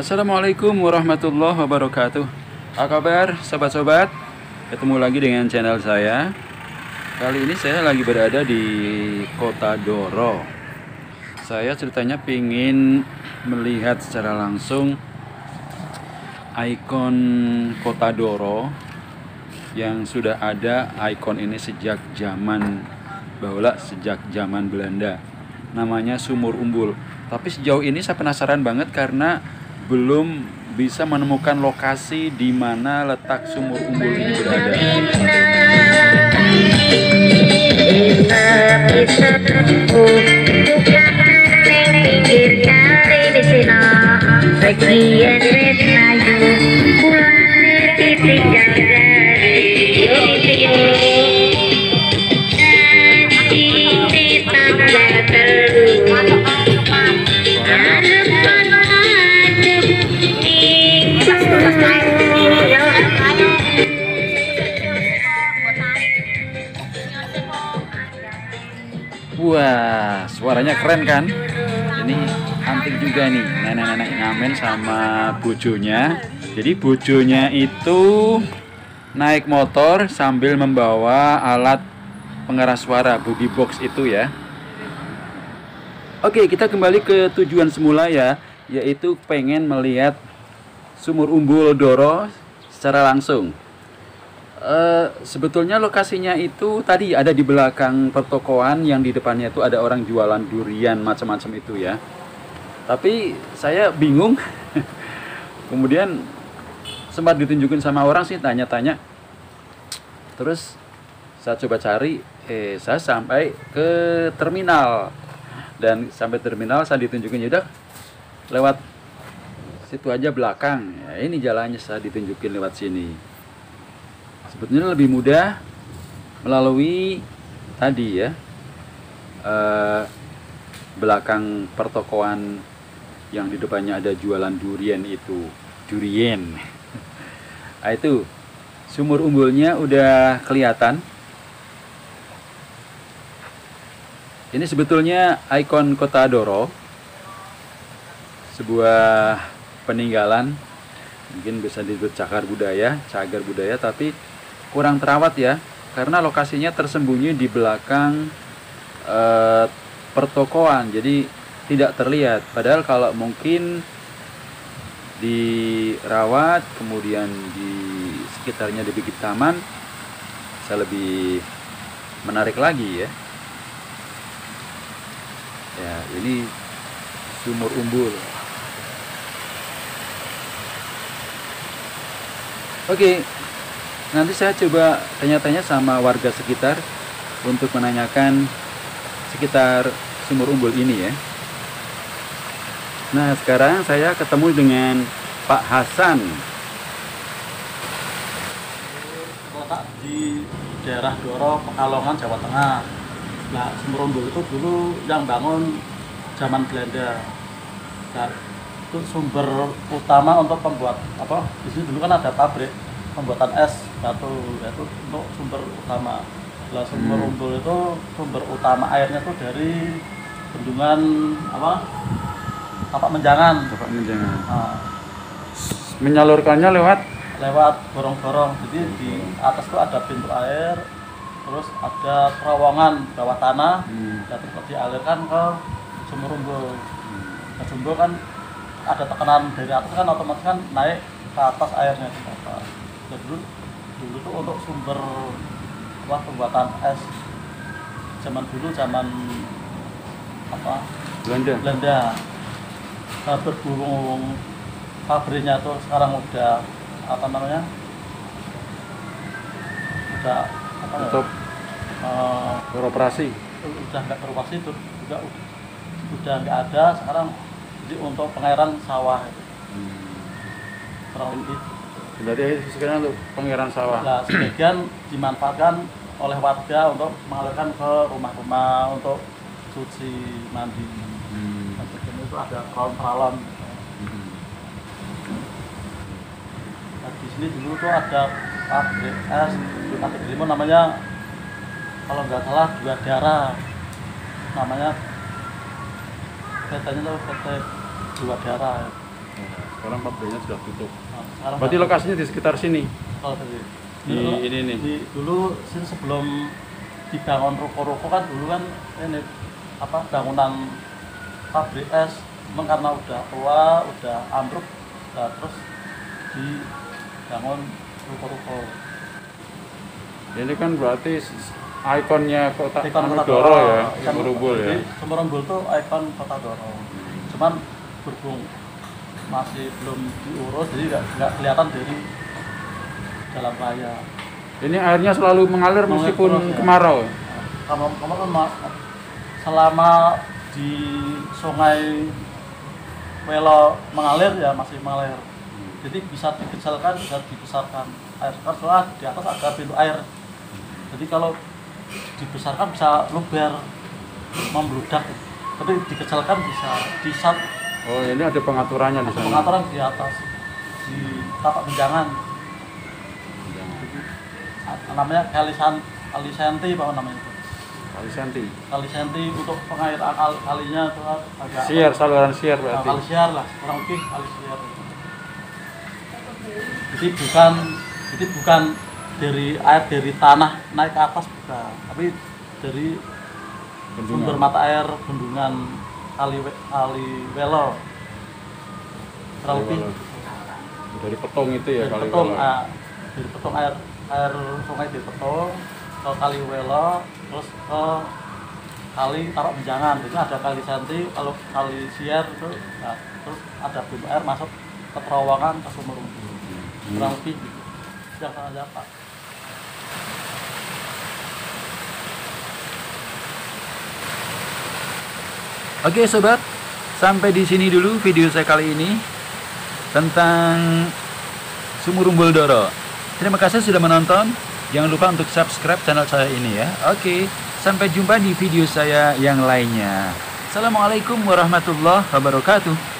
Assalamualaikum warahmatullahi wabarakatuh. Apa kabar sobat-sobat? Ketemu lagi dengan channel saya. Kali ini saya lagi berada di kota Doro. Saya ceritanya ingin melihat secara langsung Ikon kota Doro Yang sudah ada ikon ini sejak zaman Bahula sejak zaman Belanda. Namanya Sumur Umbul. Tapi sejauh ini saya penasaran banget karena belum bisa menemukan lokasi di mana letak sumur umbul ini berada. Wah, suaranya keren kan? Ini antik juga nih, nenek-nenek ngamen sama bojonya. Jadi bojonya itu naik motor sambil membawa alat pengeras suara boogie box itu ya. Oke, kita kembali ke tujuan semula ya, yaitu pengen melihat sumur umbul Doro secara langsung. Uh, sebetulnya lokasinya itu tadi ada di belakang pertokoan yang di depannya itu ada orang jualan durian macam-macam itu ya. Tapi saya bingung. Kemudian sempat ditunjukin sama orang sih tanya-tanya. Terus saya coba cari, eh saya sampai ke terminal dan sampai terminal saya ditunjukin udah lewat situ aja belakang. Ya, ini jalannya saya ditunjukin lewat sini sebetulnya lebih mudah melalui tadi ya eh, belakang pertokoan yang di depannya ada jualan durian itu. Durian. Nah, itu sumur umbulnya udah kelihatan. Ini sebetulnya ikon kota Doro sebuah peninggalan. Mungkin bisa disebut cagar budaya cagar budaya tapi kurang terawat ya karena lokasinya tersembunyi di belakang e, pertokoan jadi tidak terlihat. Padahal kalau mungkin dirawat kemudian di sekitarnya dibikin taman bisa lebih menarik lagi ya. Ya ini sumur umbul. Oke nanti saya coba tanya-tanya sama warga sekitar untuk menanyakan sekitar sumur umbul ini ya. Nah sekarang saya ketemu dengan Pak Hasan. Di daerah Doro, Pekalongan, Jawa Tengah. Nah sumur umbul itu dulu yang bangun zaman Belanda. Nah, itu sumber utama untuk pembuat apa di sini dulu kan ada pabrik pembuatan es batu itu untuk sumber utama. Lah sumber hmm. umbul itu sumber utama airnya tuh dari bendungan apa? Apa menjangan. Apa menjangan. Nah, menyalurkannya lewat? Lewat gorong-gorong jadi di atas tuh ada pintu air terus ada terowongan bawah tanah hmm. dan terus dialirkan ke sumber umbul hmm. nah, sumber kan ada tekanan dari atas kan otomatis kan naik ke atas airnya di atas. Dulu dulu tuh untuk sumber wah pembuatan es zaman dulu zaman apa? Belanda. Belanda. Nah, berhubung pabriknya tuh sekarang udah apa namanya? Udah apa ya? untuk uh, beroperasi. udah nggak beroperasi itu juga udah nggak ada. Sekarang jadi untuk pengairan sawah. Itu hmm. lebih Berarti sekarang untuk pengairan sawah. Nah, sebagian dimanfaatkan oleh warga untuk mengalirkan ke rumah-rumah untuk cuci mandi. Hmm. Dan itu ada kolam peralon. Hmm. Nah, di sini dulu tuh ada pabrik es, di pabrik limun namanya kalau nggak salah dua darah namanya PT-nya tuh PT dua darah. Sekarang pabriknya sudah tutup. Sekarang Berarti lokasinya di sekitar sini. kalau tadi Di Dulu- ini nih. di- dulu sebelum dibangun ruko-ruko kan dulu kan ini apa bangunan pabrik es Memang karena udah tua udah ambruk nah, terus dibangun ruko-ruko Ini kan berarti ikonnya kota ikon anu kota Doro ya, Kan Sumurumbul ya. jadi Sumurumbul tuh ikon kota Doro cuman berhubung masih belum diurus jadi nggak nggak kelihatan dari jalan raya Ini airnya selalu mengalir Mengalir meskipun terus, ya. kemarau. kalau kemarin ma- selama di sungai Welo mengalir ya masih mengalir. Jadi bisa dikecilkan bisa dibesarkan air kan soalnya di atas ada pintu air. Jadi kalau dibesarkan bisa luber membludak. Tapi dikecilkan bisa disat Oh, ini ada pengaturannya di sana. pengaturan di atas di tapak benjangan namanya kalisan kalisenti apa namanya itu Kali senti. kali senti untuk pengairan kal kalinya itu agak Siar, saluran siar Nah, berarti. kali siar lah kurang lebih kali siar jadi bukan jadi bukan dari air dari tanah naik ke atas bukan tapi dari sumber Bendungan. mata air bendungan welo Kali lebih Welo. Dari petong itu ya dari kali petung Welo. ah, dari petung air air sungai di petung ke kali welo terus ke kali taruh benjangan itu ada kali santi kalau kali siar itu nah, terus ada pintu air masuk ke terowongan ke sumur Hmm. kurang lebih gitu yang saja pak Oke sobat, sampai di sini dulu video saya kali ini tentang Sumurumbul Doro. Terima kasih sudah menonton. Jangan lupa untuk subscribe channel saya ini ya. Oke, sampai jumpa di video saya yang lainnya. Assalamualaikum warahmatullahi wabarakatuh.